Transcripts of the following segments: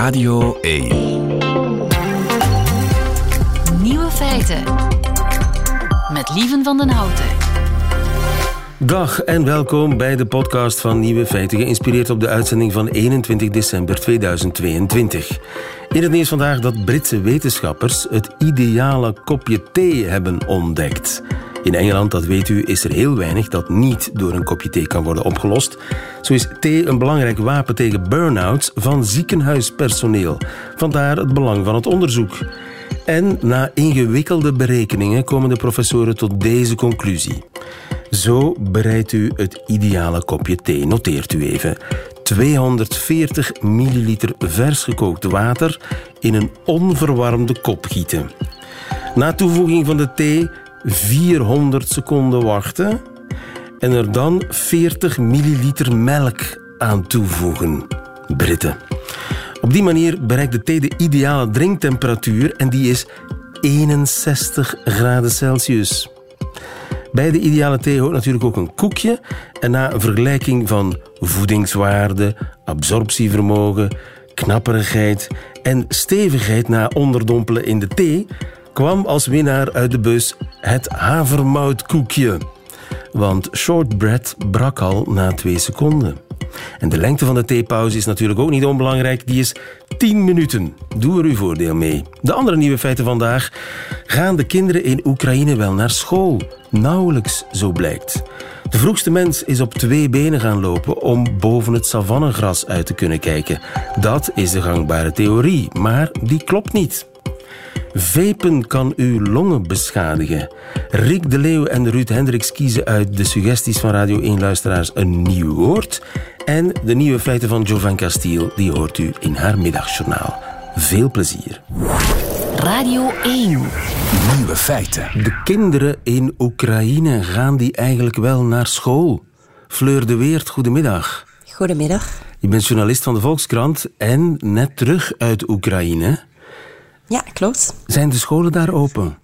Radio 1. Nieuwe feiten. Met Lieven van den Houten. Dag en welkom bij de podcast van Nieuwe Feiten, geïnspireerd op de uitzending van 21 december 2022. In het nieuws vandaag dat Britse wetenschappers het ideale kopje thee hebben ontdekt. In Engeland, dat weet u, is er heel weinig dat niet door een kopje thee kan worden opgelost. Zo is thee een belangrijk wapen tegen burn-outs van ziekenhuispersoneel. Vandaar het belang van het onderzoek. En na ingewikkelde berekeningen komen de professoren tot deze conclusie. Zo bereidt u het ideale kopje thee. Noteert u even. 240 milliliter vers gekookt water in een onverwarmde kop gieten. Na toevoeging van de thee 400 seconden wachten en er dan 40 milliliter melk aan toevoegen. Britten. Op die manier bereikt de thee de ideale drinktemperatuur en die is 61 graden Celsius. Bij de ideale thee hoort natuurlijk ook een koekje. En na een vergelijking van voedingswaarde, absorptievermogen, knapperigheid en stevigheid na onderdompelen in de thee, kwam als winnaar uit de bus het havermoutkoekje. Want shortbread brak al na twee seconden. En de lengte van de theepauze is natuurlijk ook niet onbelangrijk. Die is 10 minuten. Doe er uw voordeel mee. De andere nieuwe feiten vandaag. Gaan de kinderen in Oekraïne wel naar school? Nauwelijks, zo blijkt. De vroegste mens is op twee benen gaan lopen om boven het savannegras uit te kunnen kijken. Dat is de gangbare theorie, maar die klopt niet. Vapen kan uw longen beschadigen. Rick de Leeuw en Ruud Hendricks kiezen uit de suggesties van Radio 1-luisteraars een nieuw woord. En de nieuwe feiten van Jovan Castiel, die hoort u in haar middagjournaal. Veel plezier. Radio 1. Nieuwe feiten. De kinderen in Oekraïne, gaan die eigenlijk wel naar school? Fleur de Weert, goedemiddag. Goedemiddag. Je bent journalist van de Volkskrant en net terug uit Oekraïne. Ja, klopt. Zijn de scholen daar open?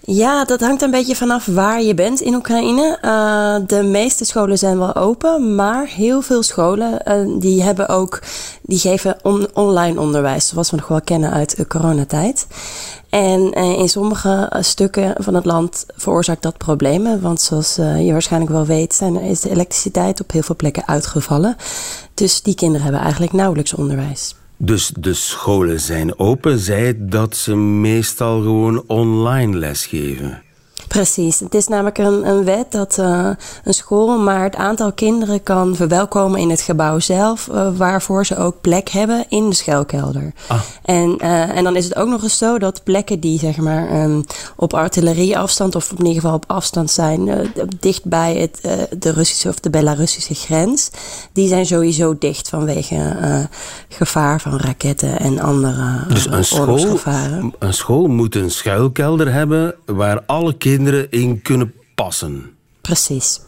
Ja, dat hangt een beetje vanaf waar je bent in Oekraïne. Uh, de meeste scholen zijn wel open, maar heel veel scholen uh, die hebben ook, die geven on online onderwijs, zoals we nog wel kennen uit de coronatijd. En uh, in sommige stukken van het land veroorzaakt dat problemen, want zoals je waarschijnlijk wel weet, zijn, is de elektriciteit op heel veel plekken uitgevallen. Dus die kinderen hebben eigenlijk nauwelijks onderwijs. Dus de scholen zijn open, zij dat ze meestal gewoon online lesgeven. Precies. Het is namelijk een, een wet dat uh, een school maar het aantal kinderen kan verwelkomen in het gebouw zelf, uh, waarvoor ze ook plek hebben in de schuilkelder. Ah. En, uh, en dan is het ook nog eens zo dat plekken die zeg maar um, op artillerieafstand of in ieder geval op afstand zijn, dicht bij het, de Russische of de Belarussische grens, die zijn sowieso dicht vanwege gevaar van raketten en andere dus een school, een school moet een schuilkelder hebben waar alle kinderen kinderen in kunnen passen. Precies.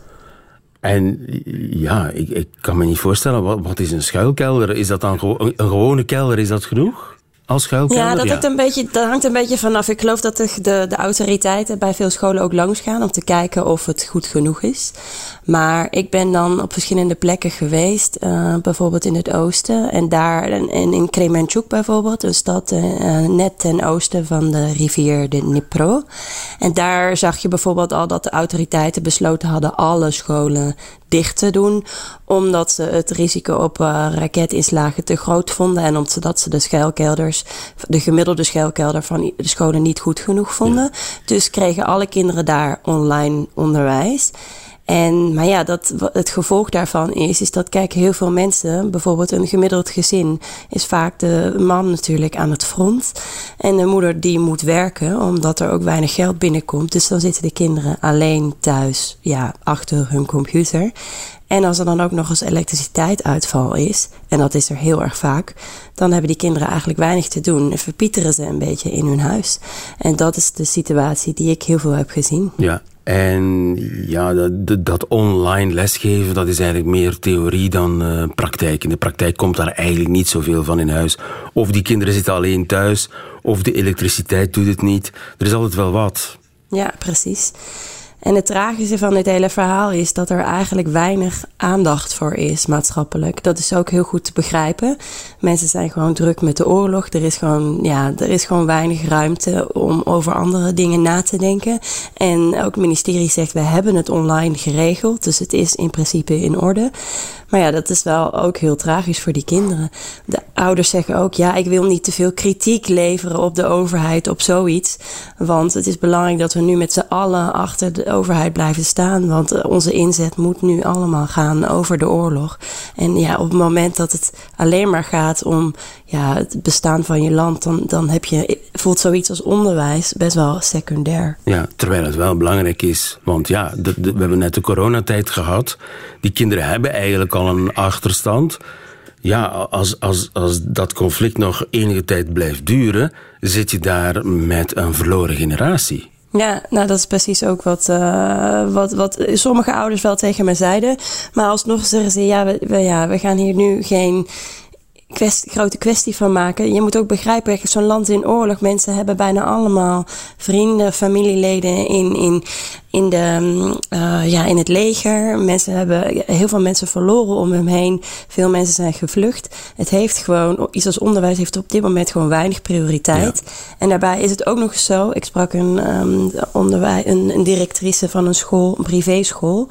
En ja, ik, ik kan me niet voorstellen, wat, wat is een schuilkelder? Is dat dan een, een gewone kelder, is dat genoeg? Als schuilkelder? Ja, dat, ja. Een beetje, dat hangt een beetje vanaf. Ik geloof dat de, de, de, autoriteiten bij veel scholen ook langs gaan om te kijken of het goed genoeg is. Maar ik ben dan op verschillende plekken geweest, uh, bijvoorbeeld in het oosten. En daar, en, in Kremenchuk bijvoorbeeld, een stad uh, net ten oosten van de rivier de Dnipro. En daar zag je bijvoorbeeld al dat de autoriteiten besloten hadden alle scholen dicht te doen, omdat ze het risico op uh, raketinslagen te groot vonden en omdat ze de schuilkelders, de gemiddelde schuilkelder van de scholen niet goed genoeg vonden. Ja. Dus kregen alle kinderen daar online onderwijs. En, maar ja, dat, het gevolg daarvan is, is dat kijk, heel veel mensen, bijvoorbeeld een gemiddeld gezin, is vaak de man natuurlijk aan het front. En de moeder die moet werken, omdat er ook weinig geld binnenkomt. Dus dan zitten de kinderen alleen thuis, ja, achter hun computer. En als er dan ook nog eens elektriciteitsuitval is, en dat is er heel erg vaak, dan hebben die kinderen eigenlijk weinig te doen en verpieteren ze een beetje in hun huis. En dat is de situatie die ik heel veel heb gezien. Ja, en ja, dat, dat, online lesgeven, dat is eigenlijk meer theorie dan uh, praktijk. In de praktijk komt daar eigenlijk niet zoveel van in huis. Of die kinderen zitten alleen thuis, of de elektriciteit doet het niet. Er is altijd wel wat. Ja, precies. En het tragische van dit hele verhaal is dat er eigenlijk weinig aandacht voor is maatschappelijk. Dat is ook heel goed te begrijpen. Mensen zijn gewoon druk met de oorlog. Er is gewoon, ja, er is gewoon weinig ruimte om over andere dingen na te denken. En ook het ministerie zegt, we hebben het online geregeld. Dus het is in principe in orde. Maar ja, dat is wel ook heel tragisch voor die kinderen. De ouders zeggen ook, ja, ik wil niet te veel kritiek leveren op de overheid, op zoiets. Want het is belangrijk dat we nu met z'n allen achter de overheid blijven staan. Want eh, onze inzet moet nu allemaal gaan over de oorlog. En ja, op het moment dat het alleen maar gaat om ja, het bestaan van je land, dan, dan heb je, voelt zoiets als onderwijs best wel secundair. Ja, terwijl het wel belangrijk is. Want ja, we hebben net de coronatijd gehad. Die kinderen hebben eigenlijk al een achterstand. Ja, als, als, als dat conflict nog enige tijd blijft duren, zit je daar met een verloren generatie. Ja, nou dat is precies ook wat, uh, wat, wat sommige ouders wel tegen me zeiden. Maar alsnog zeggen ze, ja we, we, ja, we gaan hier nu geen kwestie, grote kwestie van maken. Je moet ook begrijpen, zo'n land in oorlog, mensen hebben bijna allemaal vrienden, familieleden in, in in, de, uh, ja, in het leger. Mensen hebben heel veel mensen verloren om hem heen. Veel mensen zijn gevlucht. Het heeft gewoon, iets als onderwijs heeft op dit moment gewoon weinig prioriteit. En daarbij is het ook nog zo. Ik sprak een, um, onderwijs, een, een, directrice van een school, een privéschool.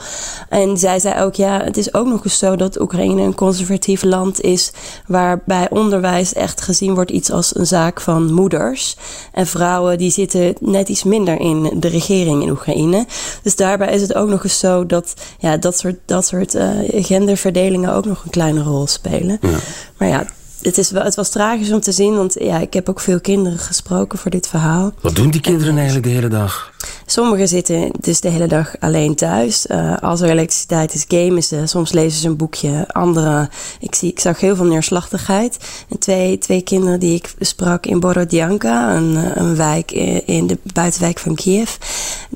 En zij zei ook, ja, het is ook nog eens zo dat Oekraïne een conservatief land is. Waarbij onderwijs echt gezien wordt iets als een zaak van moeders. En vrouwen die zitten net iets minder in de regering in Oekraïne. Dus daarbij is het ook nog eens zo dat ja, dat soort, dat soort uh, genderverdelingen ook nog een kleine rol spelen. Ja. Maar ja, het, is wel, het was tragisch om te zien, want ja, ik heb ook veel kinderen gesproken voor dit verhaal. Wat doen die kinderen eigenlijk de hele dag? Sommigen zitten dus de hele dag alleen thuis. Uh, als er elektriciteit is, gamen ze. Soms lezen ze een boekje. Anderen, ik, zie, ik zag heel veel neerslachtigheid. En twee, twee kinderen die ik sprak in Borodjanka, een, een wijk in de buitenwijk van Kiev.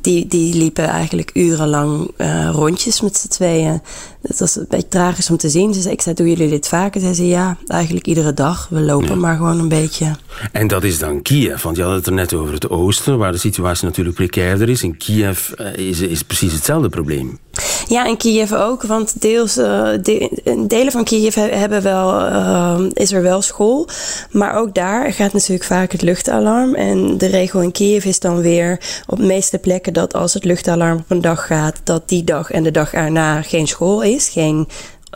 Die, die liepen eigenlijk urenlang uh, rondjes met z'n tweeën. Het was een beetje tragisch om te zien. Ik zei, doen jullie dit vaker? Zei ze, ja, eigenlijk iedere dag. We lopen maar gewoon een beetje. En dat is dan Kiev, want je had het er net over het oosten, waar de situatie natuurlijk precairder is. In Kiev uh, is, is precies hetzelfde probleem. Ja, in Kiev ook, want deels, uh, de, delen van Kiev hebben wel, uh, is er wel school. Maar ook daar gaat natuurlijk vaak het luchtalarm. En de regel in Kiev is dan weer op de meeste plekken dat als het luchtalarm op een dag gaat, dat die dag en de dag erna geen school is, geen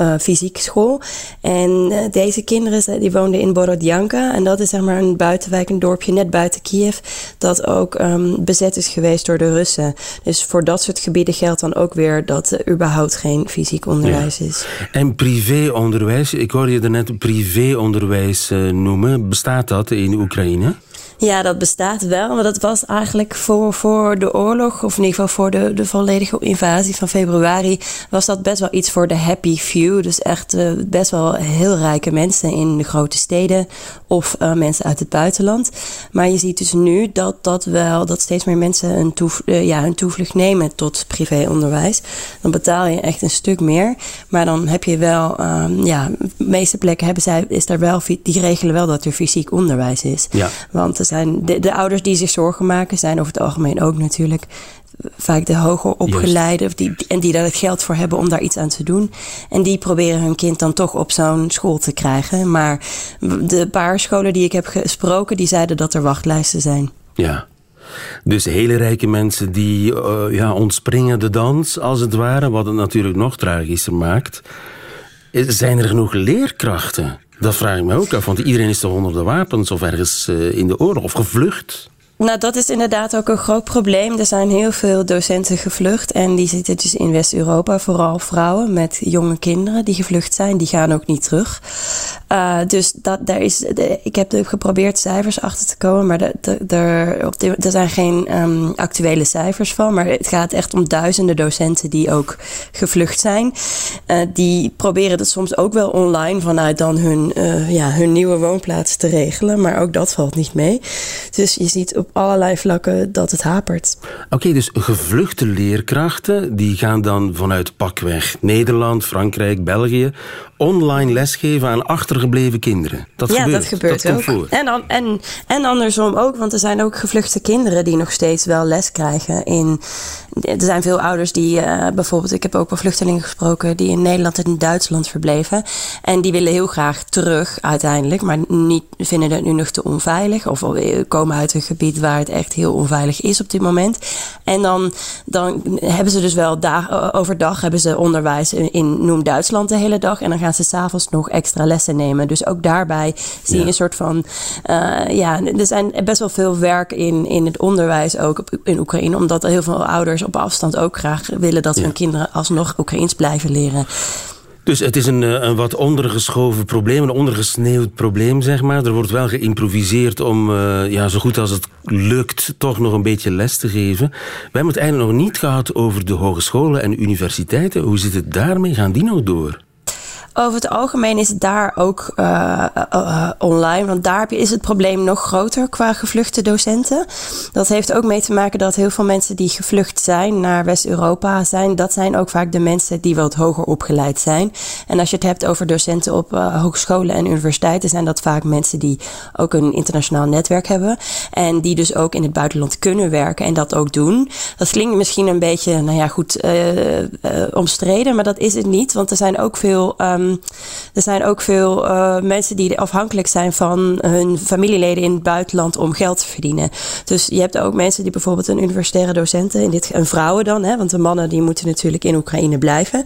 uh, fysiek school. En uh, deze kinderen die woonden in Borodjanka. En dat is zeg maar een buitenwijk, een dorpje net buiten Kiev. Dat ook um, bezet is geweest door de Russen. Dus voor dat soort gebieden geldt dan ook weer dat er überhaupt geen fysiek onderwijs ja. is. En privéonderwijs, ik hoorde je net privéonderwijs uh, noemen. Bestaat dat in Oekraïne? Ja, dat bestaat wel. Maar dat was eigenlijk voor, voor de oorlog, of in ieder geval voor de, de volledige invasie van februari, was dat best wel iets voor de happy few. Dus echt uh, best wel heel rijke mensen in de grote steden of uh, mensen uit het buitenland. Maar je ziet dus nu dat, dat wel, dat steeds meer mensen een, toef, uh, ja, een toevlucht nemen tot privéonderwijs. Dan betaal je echt een stuk meer. Maar dan heb je wel, um, ja, de meeste plekken hebben zij, is daar wel, die regelen wel dat er fysiek onderwijs is. Ja. Want zijn de, de ouders die zich zorgen maken, zijn over het algemeen ook natuurlijk vaak de hoger opgeleiden die, en die daar het geld voor hebben om daar iets aan te doen. En die proberen hun kind dan toch op zo'n school te krijgen. Maar de paar scholen die ik heb gesproken, die zeiden dat er wachtlijsten zijn. Ja. Dus hele rijke mensen die uh, ja, ontspringen de dans, als het ware, wat het natuurlijk nog tragischer maakt. Zijn er genoeg leerkrachten? Dat vraag ik me ook af, want iedereen is toch onder de wapens of ergens uh, in de oorlog of gevlucht? Nou, dat is inderdaad ook een groot probleem. Er zijn heel veel docenten gevlucht en die zitten dus in West-Europa, vooral vrouwen met jonge kinderen die gevlucht zijn, die gaan ook niet terug. Uh, dus dat, daar is, de, ik heb geprobeerd cijfers achter te komen, maar er zijn geen um, actuele cijfers van. Maar het gaat echt om duizenden docenten die ook gevlucht zijn. Uh, die proberen het soms ook wel online vanuit dan hun, uh, ja, hun nieuwe woonplaats te regelen, maar ook dat valt niet mee. Dus je ziet allerlei vlakken dat het hapert. Oké, okay, dus gevluchte leerkrachten die gaan dan vanuit pakweg Nederland, Frankrijk, België online lesgeven aan achtergebleven kinderen. Dat ja, gebeurt. dat gebeurt dat. En, an- en, en andersom ook, want er zijn ook gevluchte kinderen die nog steeds wel les krijgen. In, er zijn veel ouders die eh, bijvoorbeeld, ik heb ook wel vluchtelingen gesproken die in Nederland en in Duitsland verbleven. En die willen heel graag terug uiteindelijk, maar niet, vinden het nu nog te onveilig. Of komen uit een gebied waar het echt heel onveilig is op dit moment. En dan, dan hebben ze dus wel dag, eh, overdag hebben ze onderwijs in, in Noem Duitsland de hele dag. En dan gaan ze s'avonds nog extra lessen nemen. Dus ook daarbij zie je Ja. een soort van. eh, ja, er zijn best wel veel werk in, in het onderwijs ook op- in Oekraïne. Omdat heel veel ouders op afstand ook graag willen dat Ja. hun kinderen alsnog Oekraïens blijven leren. Dus het is een, eh, een wat ondergeschoven probleem, een ondergesneeuwd probleem, zeg maar. Er wordt wel geïmproviseerd om, eh, ja, zo goed als het lukt, toch nog een beetje les te geven. We hebben het nog niet gehad over de hogescholen en universiteiten. Hoe zit het daarmee? Gaan die nog door? Over het algemeen is het daar ook eh, eh, eh, online. Want daar is het probleem nog groter qua gevluchte docenten. Dat heeft ook mee te maken dat heel veel mensen die gevlucht zijn naar West-Europa zijn. Dat zijn ook vaak de mensen die wat hoger opgeleid zijn. En als je het hebt over docenten op eh, hogescholen en universiteiten, zijn dat vaak mensen die ook een internationaal netwerk hebben. En die dus ook in het buitenland kunnen werken en dat ook doen. Dat klinkt misschien een beetje, nou ja, goed, omstreden, maar dat is het niet. Want er zijn ook veel, ehm, er zijn ook veel eh, mensen die afhankelijk zijn van hun familieleden in het buitenland om geld te verdienen. Dus je hebt ook mensen die bijvoorbeeld een universitaire docenten, in dit, en vrouwen dan, hè, want de mannen die moeten natuurlijk in Oekraïne blijven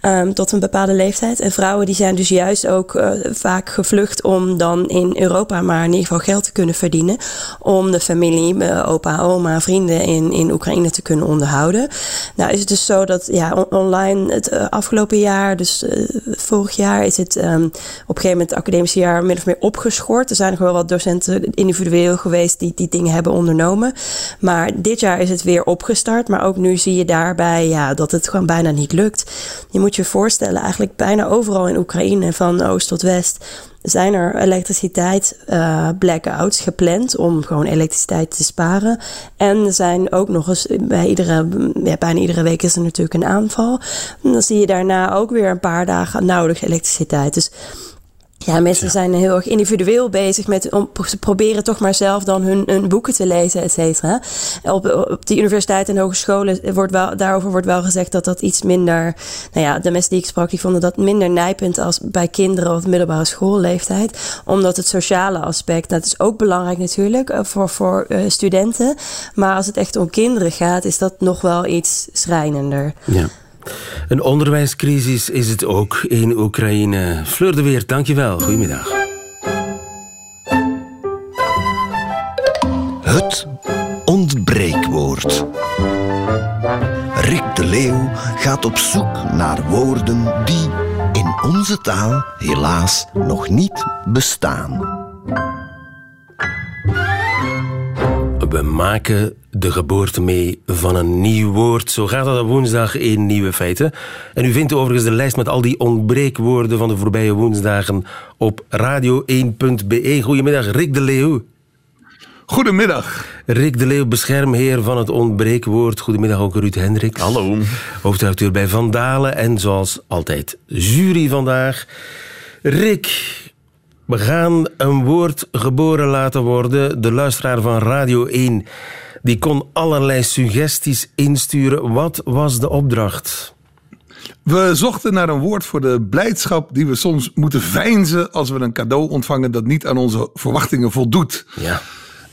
ehm, tot een bepaalde leeftijd. En vrouwen die zijn dus juist ook eh, vaak gevlucht om dan in Europa maar in ieder geval geld te kunnen verdienen. Om de familie, eh, opa, oma, vrienden in, in Oekraïne te kunnen onderhouden. Nou is het dus zo dat ja, on- online het afgelopen jaar, dus eh, vorig jaar, is het ehm, op een gegeven moment het academische jaar min of meer opgeschort. Er zijn nog wel wat docenten individueel geweest die die dingen hebben ondernomen. Maar dit jaar is het weer opgestart. Maar ook nu zie je daarbij ja, dat het gewoon bijna niet lukt. Je moet je voorstellen, eigenlijk bijna overal in Oekraïne, van oost tot west, zijn er elektriciteit eh, blackouts gepland om gewoon elektriciteit te sparen. En er zijn ook nog eens bij iedere, bijna iedere week is er natuurlijk een aanval. En dan zie je daarna ook weer een paar dagen nauwelijks elektriciteit. Dus ja, mensen zijn heel erg individueel bezig met om ze proberen toch maar zelf dan hun, hun boeken te lezen, et cetera. Op, op de universiteit en hogescholen wordt wel, daarover wordt wel gezegd dat dat iets minder. Nou ja, de mensen die ik sprak, die vonden dat minder nijpend als bij kinderen op middelbare schoolleeftijd. Omdat het sociale aspect, dat is ook belangrijk natuurlijk eh, voor, voor eh, studenten. Maar als het echt om kinderen gaat, is dat nog wel iets schrijnender. Ja. Een onderwijscrisis is het ook in Oekraïne. Fleur de Weer, dankjewel. Goedemiddag. Het ontbreekwoord. Rick de Leeuw gaat op zoek naar woorden die in onze taal helaas nog niet bestaan. We maken de geboorte mee van een nieuw woord. Zo gaat dat op woensdag in Nieuwe Feiten. En u vindt overigens de lijst met al die ontbreekwoorden van de voorbije woensdagen op radio1.be. Goedemiddag, Rick de Leeuw. Goedemiddag. Rick de Leeuw, beschermheer van het ontbreekwoord. Goedemiddag ook Ruud Hendricks. Hallo. Hoofdredacteur bij Vandalen en zoals altijd jury vandaag. Rick, we gaan een woord geboren laten worden. De luisteraar van Radio 1 die kon allerlei suggesties insturen. Wat was de opdracht? We zochten naar een woord voor de blijdschap die we soms moeten veinzen als we een cadeau ontvangen dat niet aan onze verwachtingen voldoet. Ja.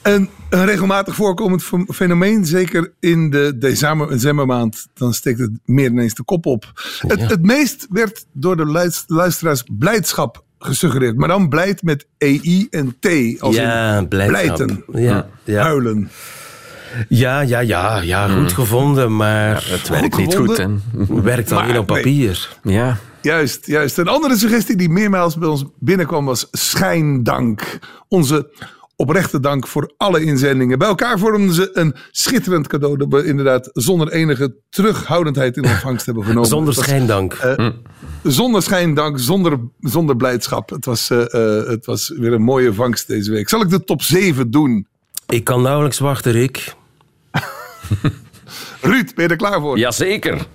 En een regelmatig voorkomend fen- fenomeen, zeker in de decembermaand, dan steekt het meer ineens de kop op. Het, Ja. het meest werd door de luis- luisteraars blijdschap gesuggereerd, maar dan blijd met EI en T. Als Ja, in blijten, Ja, ja. huilen. Ja, ja, ja, ja, goed gevonden, maar Het werkt niet goed, hè? werkt alleen Maar, op papier. Ja. Juist, juist. Een andere suggestie die meermaals bij ons binnenkwam was schijndank. Onze oprechte dank voor alle inzendingen. Bij elkaar vormden ze een schitterend cadeau dat we inderdaad zonder enige terughoudendheid in ontvangst hebben genomen. Zonder was, schijndank. eh, Zonder schijndank, zonder, zonder blijdschap. Het was, eh, eh, het was weer een mooie vangst deze week. Zal ik de top 7 doen? Ik kan nauwelijks wachten, Rick. Ruud, ben je er klaar voor? Jazeker.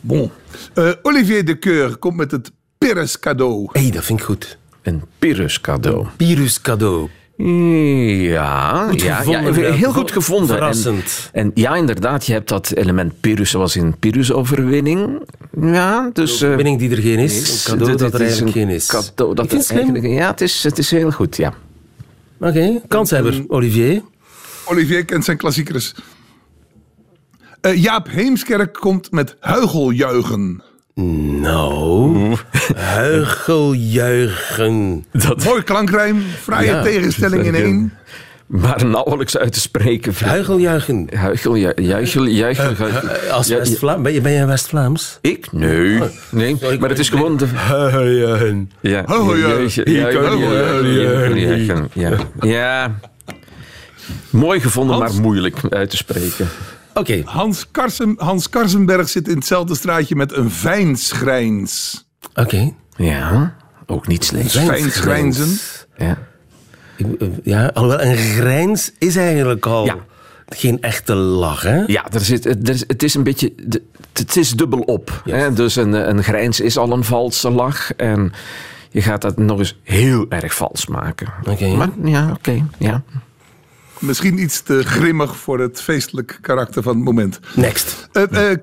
Bon. Eh, Olivier de Keur komt met het Pyrrhus cadeau. Hé, hey, dat vind ik goed. Een Pyrrhus cadeau. Pyrrhus cadeau. Ja, Goed ja, gevonden, ja, heel goed gevonden. Verrassend. En, en ja, inderdaad, je hebt dat element Pyrrhus zoals in Pyrrhus-overwinning. Ja, dus... eh, Winning die er geen is. is- Een cadeau dat er is eigenlijk een geen is. Cadeau dat Ik vind er het slim. ja, het is, het is heel goed, ja. Oké, kanshebber. Olivier. Olivier kent zijn klassiekers. Eh, Jaap Heemskerk komt met huigeljuichen. Nou, huigeljuichen. Dat, Mooi klankrijm, fraaie Ja, tegenstelling in één. maar nauwelijks uit te spreken. Huigeljuichen. Juichel, juichel. Eh, Als Ja, West-Vlaam. Ben je, ben je West-Vlaams? Ik? Nee. Nee, sorry, ik- maar het is gewoon de... Huigeljuichen. Ja, Oh, ja. Mooi gevonden, maar moeilijk uit te spreken. Oké, Hans, Karsen, Hans Karsenberg zit in hetzelfde straatje met een fijnschrijns. oké. Ja, ook niet slecht. Fijnschrijnzen. Ja. Ik- Ja, alhoewel een grijns is eigenlijk al Ja. geen echte lach, hè? Ja, er zit, er het is een beetje. Het is dubbel op. Hè? Dus een, een grijns is al een valse lach. En je gaat dat nog eens heel erg vals maken. Oké. Maar ja, oké. ja. Misschien iets te grimmig voor het feestelijk karakter van het moment. Next. Eh eh,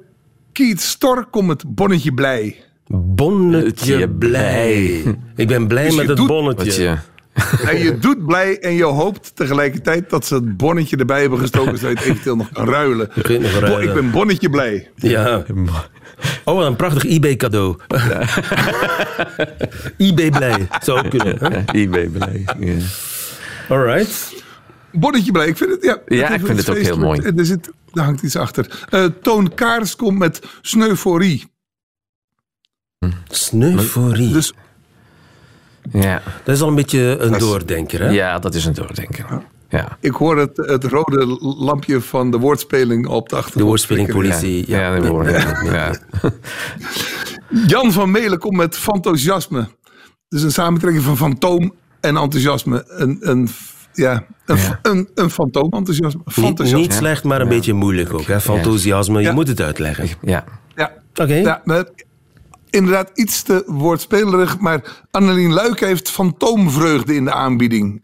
Kiet Stor komt met bonnetje blij. Bonnetje blij. Ik ben blij Dus met het doet bonnetje. En je doet blij en je hoopt tegelijkertijd dat ze het bonnetje erbij hebben gestoken, zodat je het eventueel nog kan ruilen. Nog ik ben bonnetje blij. Ja. Oh, wat een prachtig eBay-cadeau. eBay blij. Zou ook kunnen. Hè? ja, eBay blij. Ja. All right. Bonnetje blij, ik vind het, ja. Ja, ik vind het ook heel mooi. En er, zit, daar hangt iets achter. Eh, Toon Kaars komt met sneuforie. Sneuforie. Dus Ja. Dat is al een beetje een is- doordenker, hè? ja, dat is een doordenker. Ja. ik hoor het, het rode lampje van de woordspeling op de achtergrond. De woordspelingpolitie. Ja, Ja, ja, nee, nee, nee. Jan van Melen komt met fantoziasme. Dus een samentrekking van fantoom en enthousiasme. Een, een, ja, een, Ja. een, een fantoomenthousiasme. Niet, niet slecht, maar een beetje moeilijk ook. Hè? Je moet het uitleggen. ja. Ja. Oké. Inderdaad iets te woordspelerig. Maar Annelien Luik heeft fantoomvreugde in de aanbieding.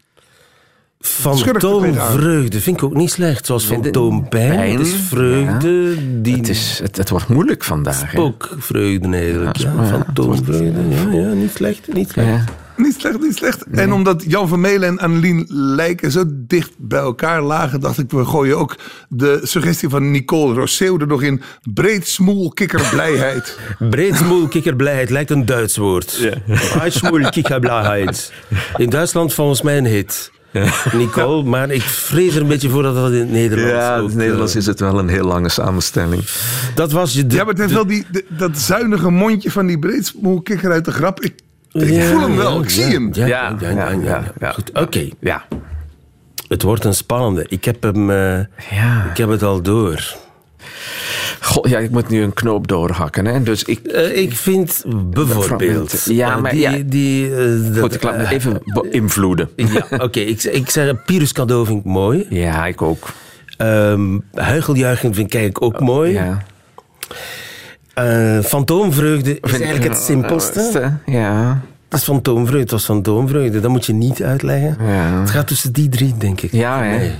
Fantoomvreugde vind ik ook niet slecht. Zoals fantoompijn. Pijn, Het is vreugde die... Het, is, het, het wordt moeilijk vandaag. hè. Spookvreugde eigenlijk. Ja, Ja, ja, fantoomvreugde. Ja, ja, niet slecht. Niet slecht. Ja. Niet slecht, niet slecht. En omdat Jan van Melen en Annelien lijken zo dicht bij elkaar lagen, dacht ik, we gooien ook de suggestie van Nicole Rousseau er nog in. Breed smoel kikkerblijheid. Breedsmoel kikkerblijheid lijkt een Duits woord. Breedsmoel kikkerblijheid. In Duitsland volgens mij een hit. Nicole, maar ik vrees er een beetje voor dat dat in het Nederlands Ja, in het Nederlands eh, is het wel een heel lange samenstelling. Dat was je... De, Ja, maar het heeft wel die, de- dat zuinige mondje van die breed smoel kikker uit de grap. Ik, ik Ja, voel hem wel, ja, ik zie ja, hem. Ja, Ja, ja, ja, ja, ja, ja. Goed, oké. Ja. Het wordt een spannende. Ik heb hem... eh, Ja. Ik heb het al door. Goh, ja, ik moet nu een knoop doorhakken. Hè? Dus ik, Eh, ik vind bijvoorbeeld... Ja, eh, maar die, ja. Die, eh, dat- goed, ik laat me eh, even beïnvloeden. Ja, oké. Ik, ik zeg, Pyrrhus cadeau vind ik mooi. Ja, ik ook. Ehm huigeljuichen vind ik eigenlijk ook mooi. Ja. Eh, fantoomvreugde is eigenlijk het simpelste. Ja. Dat is fantoomvreugde, dat is fantoomvreugde. Dat moet je niet uitleggen. Ja. Het gaat tussen die drie, denk ik. Ja, hè. Nee.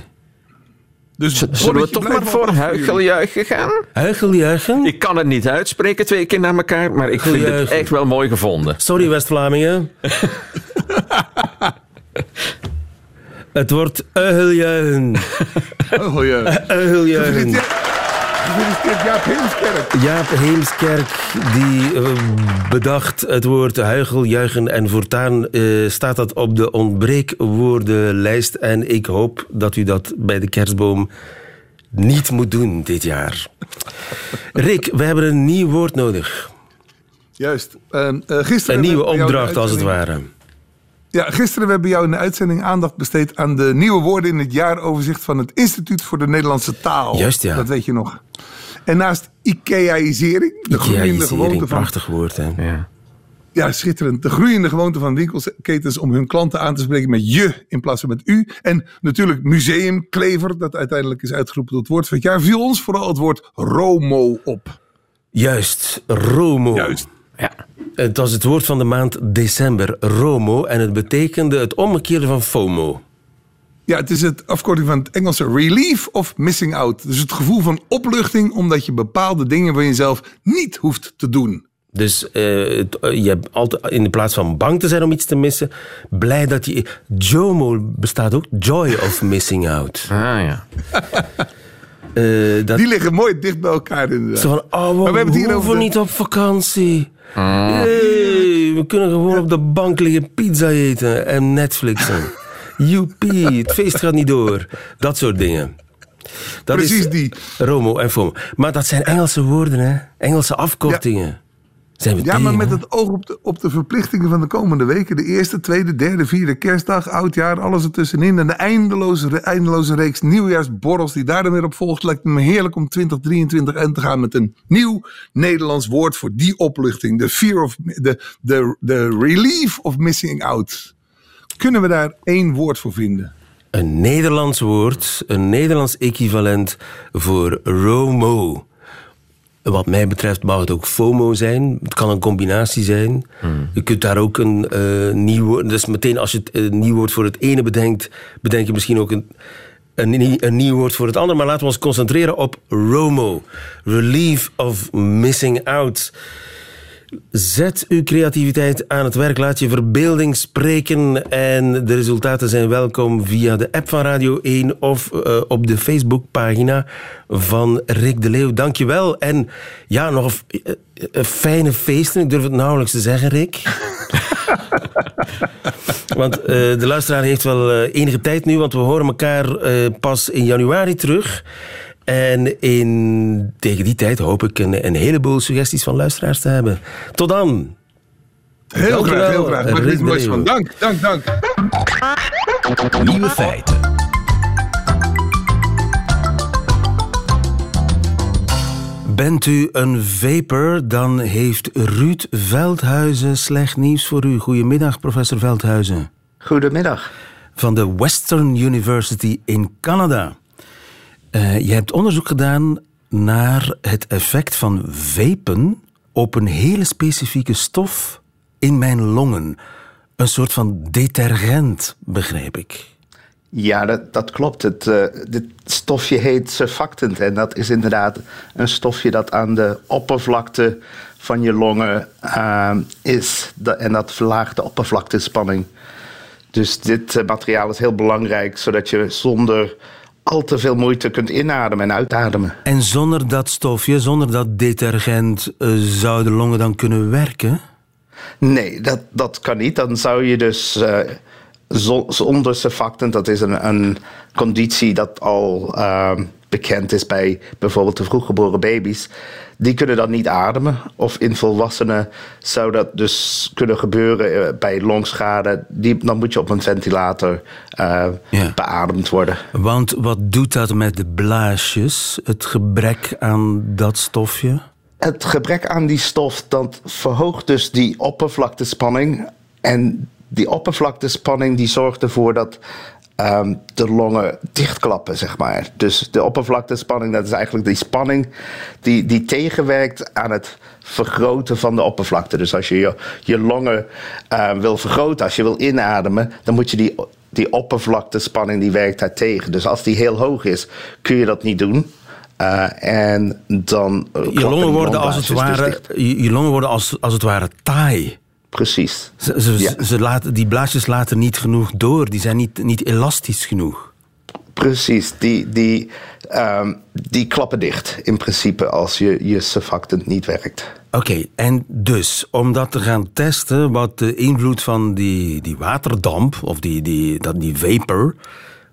Dus Zullen we toch maar voor huicheljuichen gaan? Huigeljuichen? Ik kan het niet uitspreken twee keer naar elkaar, maar ik vind het Huicheljuichen. echt wel mooi gevonden. Sorry, West-Vlamingen. het wordt huigeljuichen. Oh, Jaap Heemskerk. Jaap Heemskerk die eh, bedacht het woord huigeljuichen en voortaan eh, staat dat op de ontbreekwoordenlijst en ik hoop dat u dat bij de kerstboom niet moet doen dit jaar. Rick, we hebben een nieuw woord nodig. Juist. Eh, gisteren Een nieuwe opdracht als het ware. Ja, gisteren hebben we jou in de uitzending aandacht besteed aan de nieuwe woorden in het jaaroverzicht van het Instituut voor de Nederlandse Taal. Juist, ja. Dat weet je nog. En naast Ikeaïsering, de groeiende Ikea-isering, gewoonte van prachtig woord. Hè? Ja. Ja, schitterend. De groeiende gewoonte van winkelketens om hun klanten aan te spreken met je in plaats van met u. En natuurlijk museumklever, dat uiteindelijk is uitgeroepen tot woord van het jaar, viel ons vooral het woord Romo op. Juist, Romo. Juist. Ja. Het was het woord van de maand december, ROMO, en het betekende het omgekeerde van FOMO. Ja, het is het afkorting van het Engelse relief of missing out. Dus het gevoel van opluchting omdat je bepaalde dingen van jezelf niet hoeft te doen. Dus eh, het- je hebt altijd, in de plaats van bang te zijn om iets te missen, blij dat je... JOMO bestaat ook, joy of missing out. Ah ja. Eh, dat, Die liggen mooi dicht bij elkaar inderdaad. zo van, oh, we, Maar we hebben het hier over de- niet op vakantie. Hey, we kunnen gewoon op de bank liggen pizza eten en Netflixen. Joepie, het feest gaat niet door. Dat soort dingen. Dat Precies is die. Romo en FOMO. Maar dat zijn Engelse woorden, hè? Engelse afkortingen. Zijn we Ja, tegen, maar met het oog op de, op de verplichtingen van de komende weken. De eerste, tweede, derde, vierde kerstdag, oudjaar, alles ertussenin. En de eindeloze, eindeloze reeks nieuwjaarsborrels die daar dan weer op volgt. Lijkt me heerlijk om 2023 in te gaan met een nieuw Nederlands woord voor die opluchting. De fear of, de, de, de relief of missing out. Kunnen we daar één woord voor vinden? Een Nederlands woord, een Nederlands equivalent voor ROMO. Wat mij betreft mag het ook FOMO zijn. Het kan een combinatie zijn. Je kunt daar ook een eh, nieuw woord... Dus meteen als je het eh, nieuw woord voor het ene bedenkt... bedenk je misschien ook een, een, een nieuw woord voor het andere. Maar laten we ons concentreren op ROMO. Relief of Missing Out. Zet uw creativiteit aan het werk, laat je verbeelding spreken en de resultaten zijn welkom via de app van Radio 1 of eh, op de Facebookpagina van Rick de Leeuw. Dankjewel. En ja, nog eh, eh, fijne feesten. Ik durf het nauwelijks te zeggen, Rick. Want de luisteraar heeft wel enige tijd nu, want we horen elkaar pas in januari terug. En in, tegen die tijd hoop ik een, een heleboel suggesties van luisteraars te hebben. Tot dan. Heel Dank graag, heel graag. Er moois Leeuw. van. Dank, dank, dank. Nieuwe feiten. Bent u een vapor, dan heeft Ruud Veldhuizen slecht nieuws voor u. Goedemiddag, professor Veldhuizen. Goedemiddag. Van de Western University in Canada. Eh, je hebt onderzoek gedaan naar het effect van vapen op een hele specifieke stof in mijn longen. Een soort van detergent, begreep ik. Ja, dat, klopt. Het, eh, dit stofje heet surfactant. En dat is inderdaad een stofje dat aan de oppervlakte van je longen eh, is. En dat verlaagt de oppervlaktespanning. Dus dit materiaal is heel belangrijk, zodat je zonder al te veel moeite kunt inademen en uitademen. En zonder dat stofje, zonder dat detergent, eh, zouden longen dan kunnen werken? Nee, dat, dat kan niet. Dan zou je dus eh, zo- zonder surfactant, dat is een, een conditie dat al ehm, bekend is bij bijvoorbeeld de vroeggeboren baby's, die kunnen dan niet ademen. Of in volwassenen zou dat dus kunnen gebeuren eh, bij longschade. Die, dan moet je op een ventilator eh, Ja. beademd worden. Want wat doet dat met de blaasjes, het gebrek aan dat stofje? Het gebrek aan die stof dat verhoogt dus die oppervlaktespanning. En die oppervlaktespanning die zorgt ervoor dat ehm, de longen dichtklappen, zeg maar. Dus de oppervlaktespanning, dat is eigenlijk die spanning die, die tegenwerkt aan het vergroten van de oppervlakte. Dus als je je, je longen eh, wil vergroten, als je wil inademen, dan moet je die, die oppervlaktespanning, die werkt daar tegen. Dus als die heel hoog is, kun je dat niet doen. Eh, en dan. Je longen worden als het dus ware, je longen worden als, als het ware taai. Precies. Ze, ze, Ja. ze laten, die blaasjes laten niet genoeg door, die zijn niet, niet elastisch genoeg. Precies, die, die, ehm, die klappen dicht in principe als je, je surfactant niet werkt. Oké, en dus om dat te gaan testen, wat de invloed van die, die waterdamp of die, die, dat, die vapor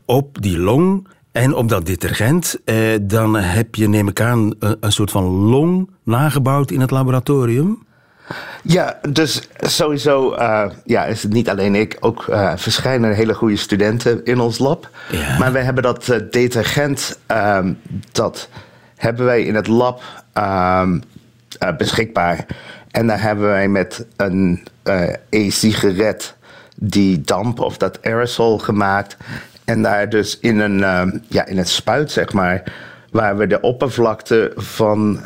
op die long en op dat detergent, eh, dan heb je, neem ik aan, een, een soort van long nagebouwd in het laboratorium. Ja, dus sowieso eh, ja, is het niet alleen ik, ook eh verschijnen hele goede studenten in ons lab. Ja. Maar wij hebben dat eh, detergent, ehm, dat hebben wij in het lab ehm, eh, beschikbaar. En daar hebben wij met een e-sigaret die damp of dat aerosol gemaakt. En daar dus in een, ehm, ja, in een spuit, zeg maar, waar we de oppervlakte van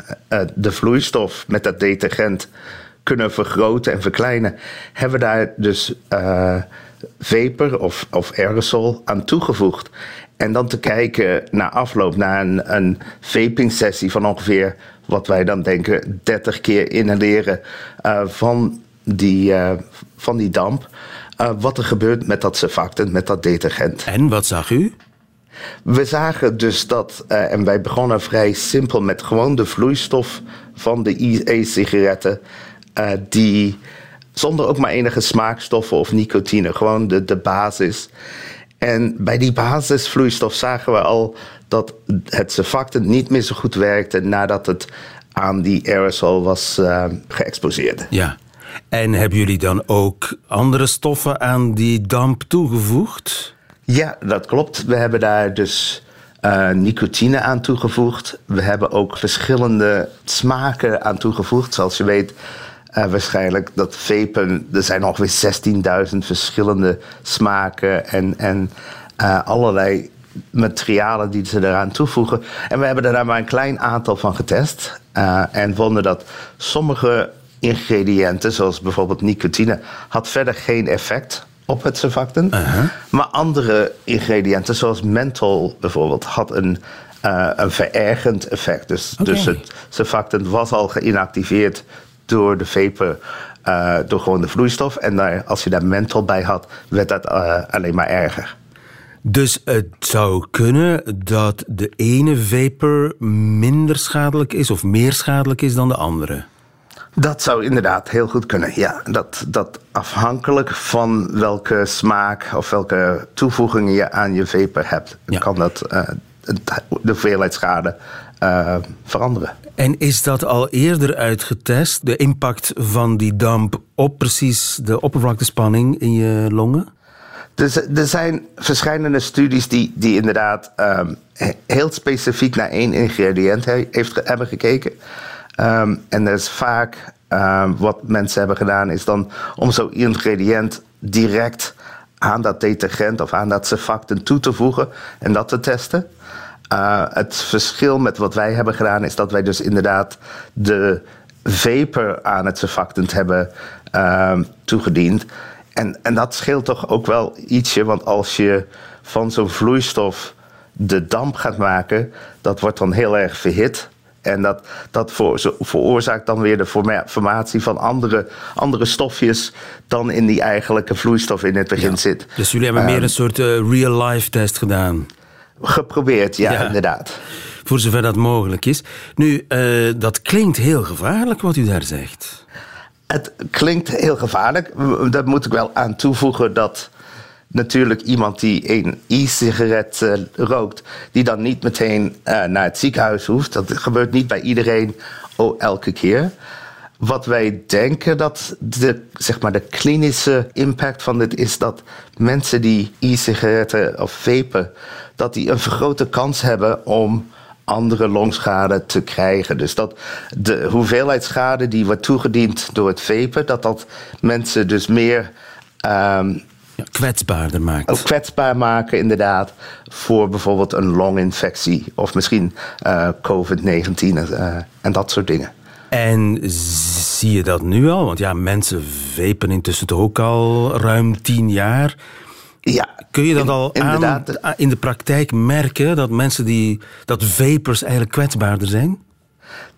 de vloeistof met dat detergent kunnen vergroten en verkleinen, hebben we daar dus uh, vapor of, of aerosol aan toegevoegd. En dan te kijken na afloop, na een, een vaping sessie van ongeveer wat wij dan denken 30 keer inhaleren uh, van, die, uh, van die damp. Wat er gebeurt met dat surfactant, met dat detergent. En wat zag u? We zagen dus dat, en wij begonnen vrij simpel met gewoon de vloeistof van de e-sigaretten, die zonder ook maar enige smaakstoffen of nicotine, gewoon de, de basis. En bij die basisvloeistof zagen we al dat het surfactant niet meer zo goed werkte nadat het aan die aerosol was uh, geëxposeerd. Ja. En hebben jullie dan ook andere stoffen aan die damp toegevoegd? Ja, dat klopt. We hebben daar dus uh, nicotine aan toegevoegd. We hebben ook verschillende smaken aan toegevoegd. Zoals je weet, uh, waarschijnlijk dat vapen, er zijn ongeveer 16.000 verschillende smaken en, en uh, allerlei materialen die ze eraan toevoegen. En we hebben er daar maar een klein aantal van getest. Uh, en vonden dat sommige ingrediënten, zoals bijvoorbeeld nicotine, had verder geen effect op het surfactant. Uh -huh. Maar andere ingrediënten, zoals menthol bijvoorbeeld, had een, uh, een verergend effect. Dus, okay. dus het surfactant was al geïnactiveerd door de vapor. Uh, door gewoon de vloeistof. En daar, als je daar menthol bij had, werd dat alleen maar erger. Dus het zou kunnen dat de ene vapor minder schadelijk is of meer schadelijk is dan de andere. Dat zou inderdaad heel goed kunnen, ja. Dat, dat afhankelijk van welke smaak of welke toevoegingen je aan je vapor hebt, ja. kan dat uh, de hoeveelheid schade uh, veranderen. En is dat al eerder uitgetest, de impact van die damp op precies de oppervlaktespanning in je longen? Dus er zijn verschillende studies die, die inderdaad um, heel specifiek naar één ingrediënt he, heeft, hebben gekeken. Um, en dat is vaak um, wat mensen hebben gedaan, is dan om zo'n ingrediënt direct aan dat detergent of aan dat surfactant toe te voegen en dat te testen. Uh, het verschil met wat wij hebben gedaan is dat wij dus inderdaad de vapor aan het surfactant hebben toegediend. En, en dat scheelt toch ook wel ietsje, want als je van zo'n vloeistof de damp gaat maken, dat wordt dan heel erg verhit. En dat, dat veroorzaakt dan weer de formatie van andere, andere stofjes dan in die eigenlijke vloeistof in het begin ja. zit. Dus jullie hebben um, meer een soort uh, real-life test gedaan? Geprobeerd, ja, ja, inderdaad. Voor zover dat mogelijk is. Nu, uh, dat klinkt heel gevaarlijk wat u daar zegt. Het klinkt heel gevaarlijk. Daar moet ik wel aan toevoegen dat natuurlijk iemand die een e-sigaret uh, rookt, die dan niet meteen uh, naar het ziekenhuis hoeft. Dat gebeurt niet bij iedereen oh, elke keer. Wat wij denken dat de, zeg maar de klinische impact van dit is dat mensen die e-sigaretten of vapen, dat die een vergrote kans hebben om andere longschade te krijgen. Dus dat de hoeveelheid schade die wordt toegediend door het vapen, dat dat mensen dus meer um, ja, kwetsbaarder maakt. Ook kwetsbaar maken, inderdaad, voor bijvoorbeeld een longinfectie of misschien uh, COVID-19 uh, en dat soort dingen. En zie je dat nu al? Want ja, mensen vapen intussen toch ook al ruim tien jaar. Ja, Kun je dat al aan, in de praktijk merken dat mensen die dat vapers eigenlijk kwetsbaarder zijn?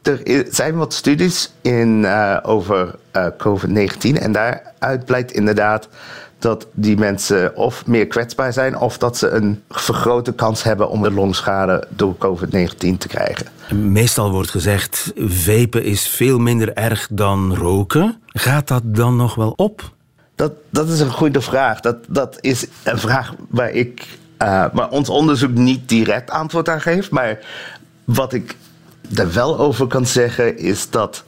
Er zijn wat studies in, uh, over uh, COVID-19 en daaruit blijkt inderdaad dat die mensen of meer kwetsbaar zijn of dat ze een vergrote kans hebben om een longschade door COVID-19 te krijgen. Meestal wordt gezegd, vapen is veel minder erg dan roken. Gaat dat dan nog wel op? Dat, dat is een goede vraag. Dat, dat is een vraag waar, ik, uh, waar ons onderzoek niet direct antwoord aan geeft. Maar wat ik er wel over kan zeggen is dat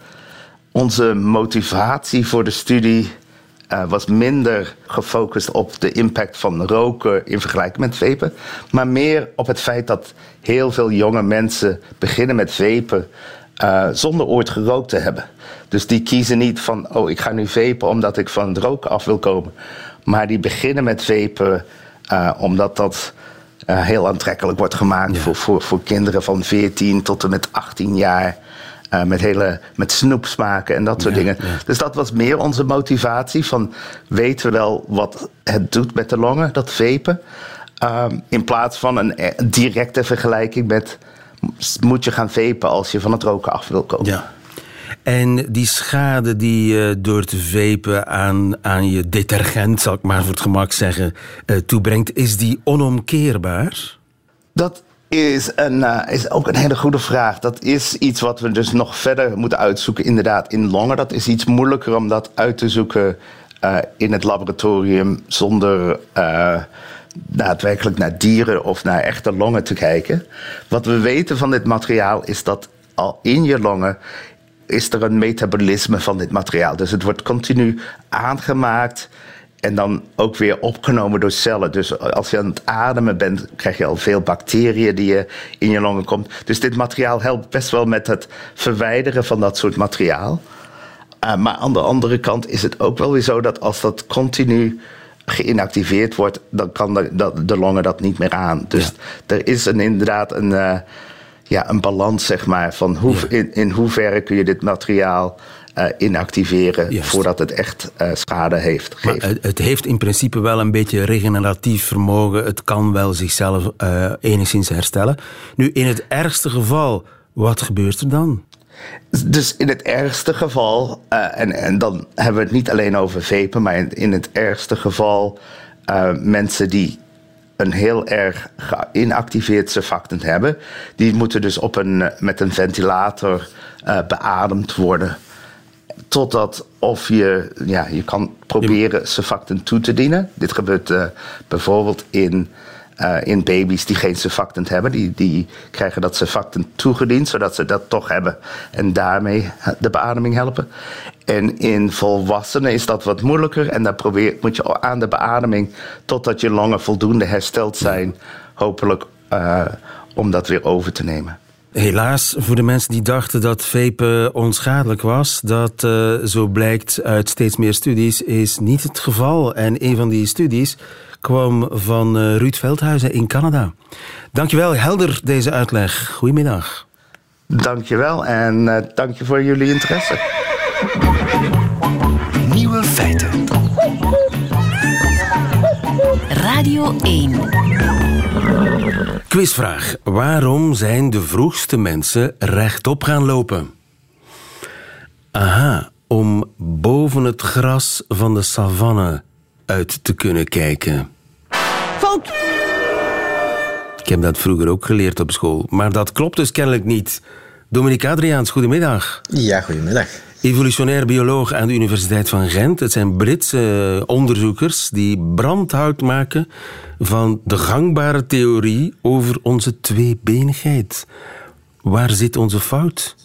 onze motivatie voor de studie uh, was minder gefocust op de impact van roken in vergelijking met vapen. Maar meer op het feit dat heel veel jonge mensen beginnen met vapen uh, zonder ooit gerookt te hebben. Dus die kiezen niet van, oh, ik ga nu vapen omdat ik van het roken af wil komen. Maar die beginnen met vapen uh, omdat dat heel aantrekkelijk wordt gemaakt ja. voor, voor, voor kinderen van 14 tot en met 18 jaar. Uh, met, hele, met snoepsmaken en dat soort dingen. Dus dat was meer onze motivatie. Van weten we wel wat het doet met de longen, dat vapen. Um, in plaats van een directe vergelijking met moet je gaan vapen als je van het roken af wil komen. Ja. En die schade die je door te vapen aan, aan je detergent, zal ik maar voor het gemak zeggen, uh, toebrengt, is die onomkeerbaar? Dat is, uh, is ook een hele goede vraag. Dat is iets wat we dus nog verder moeten uitzoeken, inderdaad, in longen. Dat is iets moeilijker om dat uit te zoeken uh, in het laboratorium zonder daadwerkelijk naar dieren of naar echte longen te kijken. Wat we weten van dit materiaal is dat al in je longen is er een metabolisme van dit materiaal. Dus het wordt continu aangemaakt en dan ook weer opgenomen door cellen. Dus als je aan het ademen bent, krijg je al veel bacteriën die je in je longen komt. Dus dit materiaal helpt best wel met het verwijderen van dat soort materiaal. Uh, maar aan de andere kant is het ook wel weer zo dat als dat continu geïnactiveerd wordt, dan kan de, de, longen dat niet meer aan. Dus er is een, inderdaad een, uh, ja, een balans, zeg maar, van hoe, in, in hoeverre kun je dit materiaal uh, inactiveren voordat het echt uh, schade heeft. Maar het, het, heeft in principe wel een beetje regeneratief vermogen. Het kan wel zichzelf enigszins herstellen. Nu, in het ergste geval, wat gebeurt er dan? Dus in het ergste geval, en, en dan hebben we het niet alleen over vapen, maar in, in het ergste geval mensen die een heel erg geïnactiveerd surfactant hebben, die moeten dus op een, eh, met een ventilator uh, beademd worden. Totdat of je, ja, je kan proberen surfactant toe te dienen. Dit gebeurt uh, bijvoorbeeld in uh, in baby's die geen surfactant hebben. Die, die krijgen dat surfactant toegediend, zodat ze dat toch hebben. En daarmee de beademing helpen. En in volwassenen is dat wat moeilijker. En dan probeer, moet je aan de beademing totdat je longen voldoende hersteld zijn. Hopelijk uh, om dat weer over te nemen. Helaas, voor de mensen die dachten dat vapen onschadelijk was, dat uh, zo blijkt uit steeds meer studies, is niet het geval. En een van die studies kwam van uh, Ruud Veldhuizen in Canada. Dankjewel, helder deze uitleg. Goedemiddag. Dankjewel en uh, dank je voor jullie interesse. Nieuwe feiten. Radio 1. Quizvraag. Waarom zijn de vroegste mensen rechtop gaan lopen? Aha, om boven het gras van de savanne uit te kunnen kijken. Fout! Ik heb dat vroeger ook geleerd op school, maar dat klopt dus kennelijk niet. Dominique Adriaans, goedemiddag. Ja, goedemiddag. Evolutionair bioloog aan de Universiteit van Gent. Het zijn Britse onderzoekers die brandhout maken van de gangbare theorie over onze tweebenigheid. Waar zit onze fout?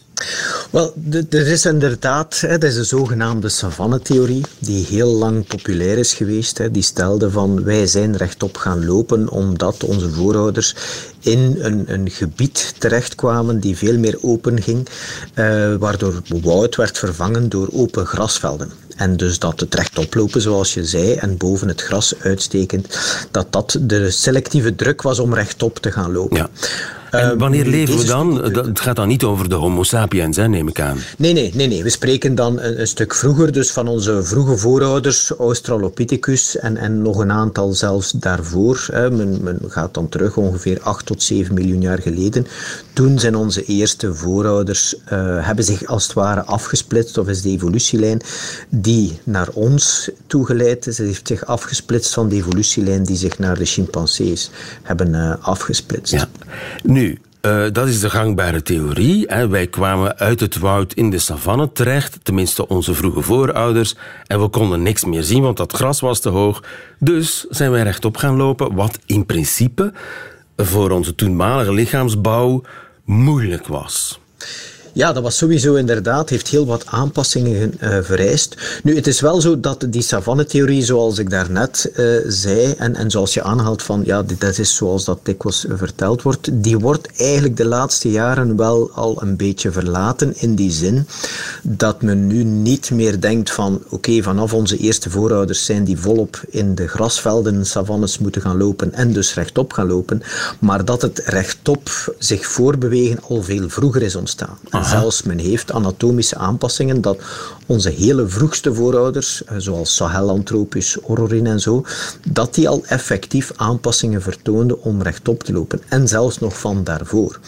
Wel, er is inderdaad, dat is de zogenaamde savannetheorie, die heel lang populair is geweest. Die stelde van wij zijn rechtop gaan lopen omdat onze voorouders in een, een gebied terechtkwamen die veel meer open ging, eh, waardoor woud werd vervangen door open grasvelden. En dus dat het rechtop lopen, zoals je zei, en boven het gras uitstekend, dat dat de selectieve druk was om rechtop te gaan lopen. Ja. En ehm, wanneer leven we dan? Het gaat dan niet over de Homo sapiens, hè, neem ik aan. Nee, nee, nee, nee. We spreken dan een, een stuk vroeger, dus van onze vroege voorouders, Australopithecus en, en nog een aantal zelfs daarvoor. Hè. Men, men gaat dan terug ongeveer 8 tot 7 miljoen jaar geleden. Toen zijn onze eerste voorouders, uh, hebben zich als het ware afgesplitst, of is de evolutielijn die naar ons toegeleid is, heeft zich afgesplitst van de evolutielijn die zich naar de chimpansees hebben uh, afgesplitst. Ja. Nu, uh, dat is de gangbare theorie. Hè. Wij kwamen uit het woud in de savanne terecht, tenminste onze vroege voorouders, en we konden niks meer zien, want dat gras was te hoog. Dus zijn wij rechtop gaan lopen, wat in principe voor onze toenmalige lichaamsbouw moeilijk was. Ja, dat was sowieso inderdaad, heeft heel wat aanpassingen uh, vereist. Nu, het is wel zo dat die savannetheorie, zoals ik daarnet uh, zei, en, en zoals je aanhaalt van, ja, dat is zoals dat dikwijls verteld wordt, die wordt eigenlijk de laatste jaren wel al een beetje verlaten in die zin dat men nu niet meer denkt van, oké, vanaf onze eerste voorouders zijn die volop in de grasvelden, savannes moeten gaan lopen en dus rechtop gaan lopen, maar dat het rechtop zich voorbewegen al veel vroeger is ontstaan. Zelfs men heeft anatomische aanpassingen dat onze hele vroegste voorouders, eh, zoals Sahelanthropus, Ororin en zo, dat die al effectief aanpassingen vertoonden om rechtop te lopen. En zelfs nog van daarvoor.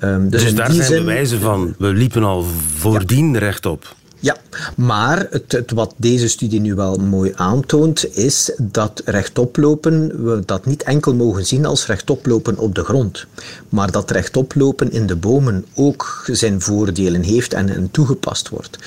Um, dus, dus daar zijn bewijzen van. We liepen al voordien ja. rechtop. Ja, maar het, het, wat deze studie nu wel mooi aantoont, is dat rechtoplopen, we dat niet enkel mogen zien als rechtoplopen op de grond, maar dat rechtoplopen in de bomen ook zijn voordelen heeft en, en toegepast wordt.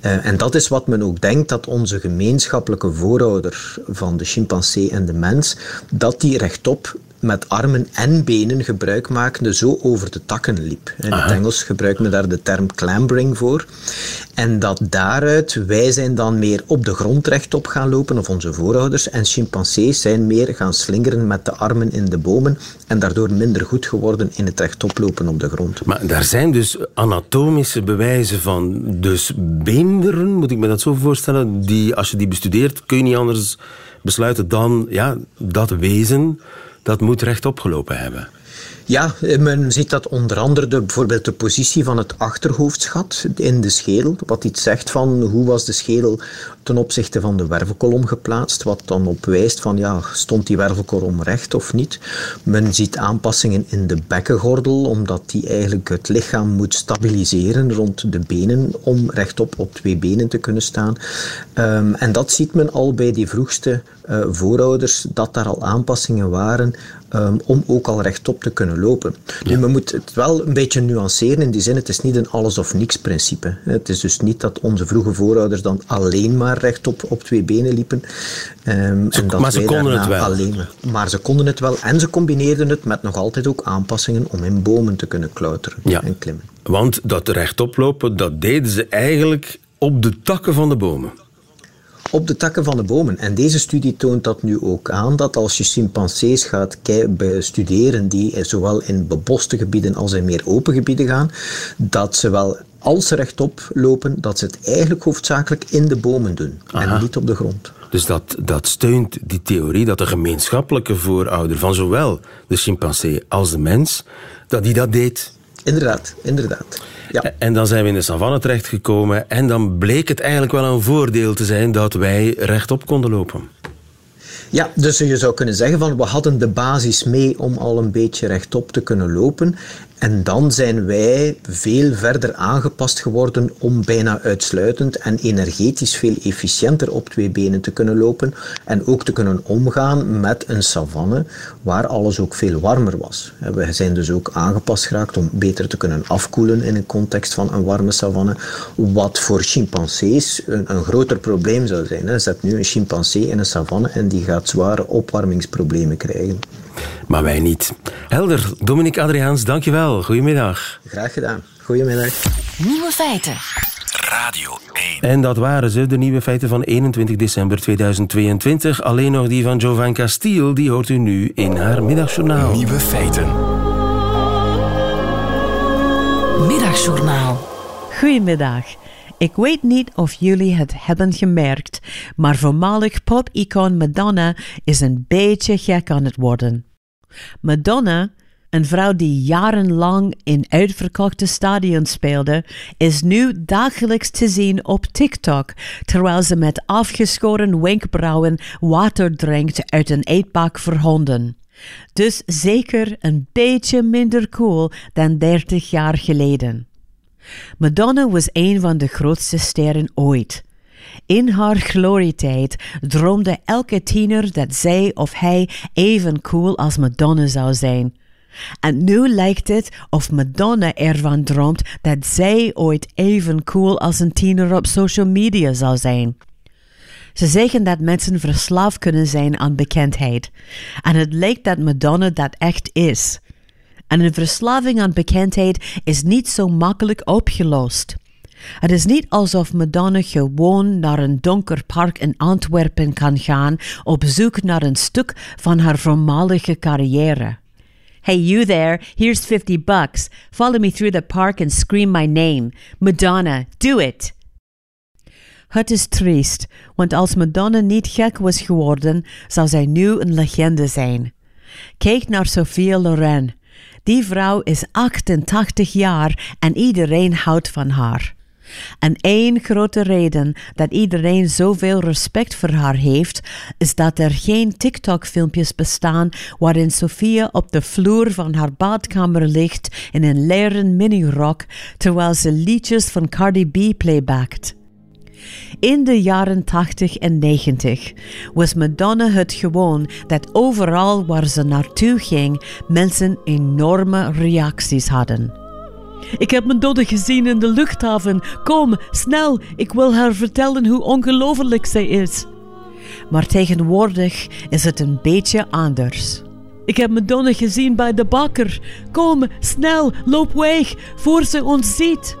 Uh, en dat is wat men ook denkt dat onze gemeenschappelijke voorouder van de chimpansee en de mens, dat die rechtop met armen en benen gebruik makende zo over de takken liep. In het Engels gebruikt men daar de term clambering voor. En dat daaruit, wij zijn dan meer op de grond rechtop gaan lopen, of onze voorouders, en chimpansees zijn meer gaan slingeren met de armen in de bomen en daardoor minder goed geworden in het rechtop lopen op de grond. Maar daar zijn dus anatomische bewijzen van. Dus beenderen, moet ik me dat zo voorstellen, die als je die bestudeert, kun je niet anders besluiten dan ja, dat wezen dat moet rechtop gelopen hebben. Ja, men ziet dat onder andere de, bijvoorbeeld de positie van het achterhoofdschat in de schedel. Wat iets zegt van hoe was de schedel ten opzichte van de wervelkolom geplaatst. Wat dan op wijst van ja, stond die wervelkolom recht of niet. Men ziet aanpassingen in de bekkengordel, omdat die eigenlijk het lichaam moet stabiliseren rond de benen om rechtop op twee benen te kunnen staan. Um, en dat ziet men al bij die vroegste uh, voorouders, dat daar al aanpassingen waren um, om ook al rechtop te kunnen lopen. Ja. Nu, men moet het wel een beetje nuanceren in die zin, het is niet een alles of niks principe. Het is dus niet dat onze vroege voorouders dan alleen maar rechtop op twee benen liepen. Um, ze, en dat maar ze konden het wel. Alleen, maar ze konden het wel en ze combineerden het met nog altijd ook aanpassingen om in bomen te kunnen klauteren ja. en klimmen. Want dat rechtop lopen, dat deden ze eigenlijk op de takken van de bomen op de takken van de bomen. En deze studie toont dat nu ook aan, dat als je chimpansees gaat bestuderen die zowel in beboste gebieden als in meer open gebieden gaan, dat ze wel als ze rechtop lopen, dat ze het eigenlijk hoofdzakelijk in de bomen doen en niet op de grond. Dus dat, dat steunt die theorie dat de gemeenschappelijke voorouder van zowel de chimpansee als de mens, dat die dat deed. Inderdaad, inderdaad. Ja. En dan zijn we in de savanne terechtgekomen en dan bleek het eigenlijk wel een voordeel te zijn dat wij rechtop konden lopen. Ja, dus je zou kunnen zeggen van we hadden de basis mee om al een beetje rechtop te kunnen lopen. En dan zijn wij veel verder aangepast geworden om bijna uitsluitend en energetisch veel efficiënter op twee benen te kunnen lopen en ook te kunnen omgaan met een savanne waar alles ook veel warmer was. We zijn dus ook aangepast geraakt om beter te kunnen afkoelen in een context van een warme savanne, wat voor chimpansees een, groter probleem zou zijn. Zet nu een chimpansee in een savanne en die gaat zware opwarmingsproblemen krijgen. Maar wij niet. Helder, Dominique Adriaans, dankjewel. Goedemiddag. Graag gedaan. Goedemiddag. Nieuwe feiten. Radio 1. En dat waren ze, de nieuwe feiten van 21 december 2022. Alleen nog die van Jovan Castiel, die hoort u nu in haar middagjournaal. Nieuwe feiten. Middagjournaal. Goedemiddag. Ik weet niet of jullie het hebben gemerkt, maar voormalig pop-icoon Madonna is een beetje gek aan het worden. Madonna, een vrouw die jarenlang in uitverkochte stadions speelde, is nu dagelijks te zien op TikTok, terwijl ze met afgeschoren wenkbrauwen water drinkt uit een eetbak voor honden. Dus zeker een beetje minder cool dan 30 jaar geleden. Madonna was een van de grootste sterren ooit. In haar glorietijd droomde elke tiener dat zij of hij even cool als Madonna zou zijn. En nu lijkt het of Madonna ervan droomt dat zij ooit even cool als een tiener op social media zou zijn. Ze zeggen dat mensen verslaafd kunnen zijn aan bekendheid. En het lijkt dat Madonna dat echt is. En een verslaving aan bekendheid is niet zo makkelijk opgelost. Het is niet alsof Madonna gewoon naar een donker park in Antwerpen kan gaan op zoek naar een stuk van haar voormalige carrière. Hey, you there, here's 50 bucks. Follow me through the park and scream my name. Madonna, do it! Het is triest, want als Madonna niet gek was geworden, zou zij nu een legende zijn. Kijk naar Sophia Loren. Die vrouw is 88 jaar en iedereen houdt van haar. En één grote reden dat iedereen zoveel respect voor haar heeft, is dat er geen TikTok-filmpjes bestaan waarin Sophia op de vloer van haar badkamer ligt in een leren minirok terwijl ze liedjes van Cardi B playbackt. In de jaren 80 en 90 was Madonna het gewoon dat overal waar ze naartoe ging mensen enorme reacties hadden. Ik heb mijn dodde gezien in de luchthaven. Kom, snel, ik wil haar vertellen hoe ongelooflijk zij is. Maar tegenwoordig is het een beetje anders. Ik heb Madonna gezien bij de bakker. Kom, snel, loop weg, voor ze ons ziet.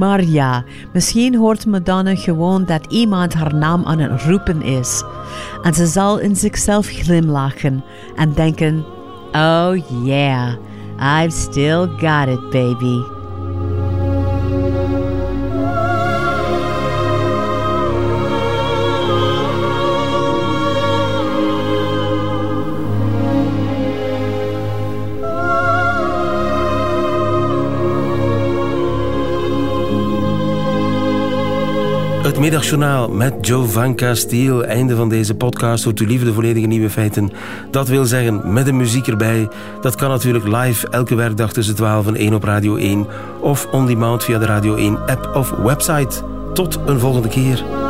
Maar ja, misschien hoort Madonna gewoon dat iemand haar naam aan het roepen is. En ze zal in zichzelf glimlachen en denken: Oh yeah, I've still got it, baby. Middagjournaal met Joe van Castile. Einde van deze podcast. Hoort u liever de volledige nieuwe feiten. Dat wil zeggen met de muziek erbij. Dat kan natuurlijk live elke werkdag tussen 12 en 1 op Radio 1. Of on demand via de Radio 1 app of website. Tot een volgende keer.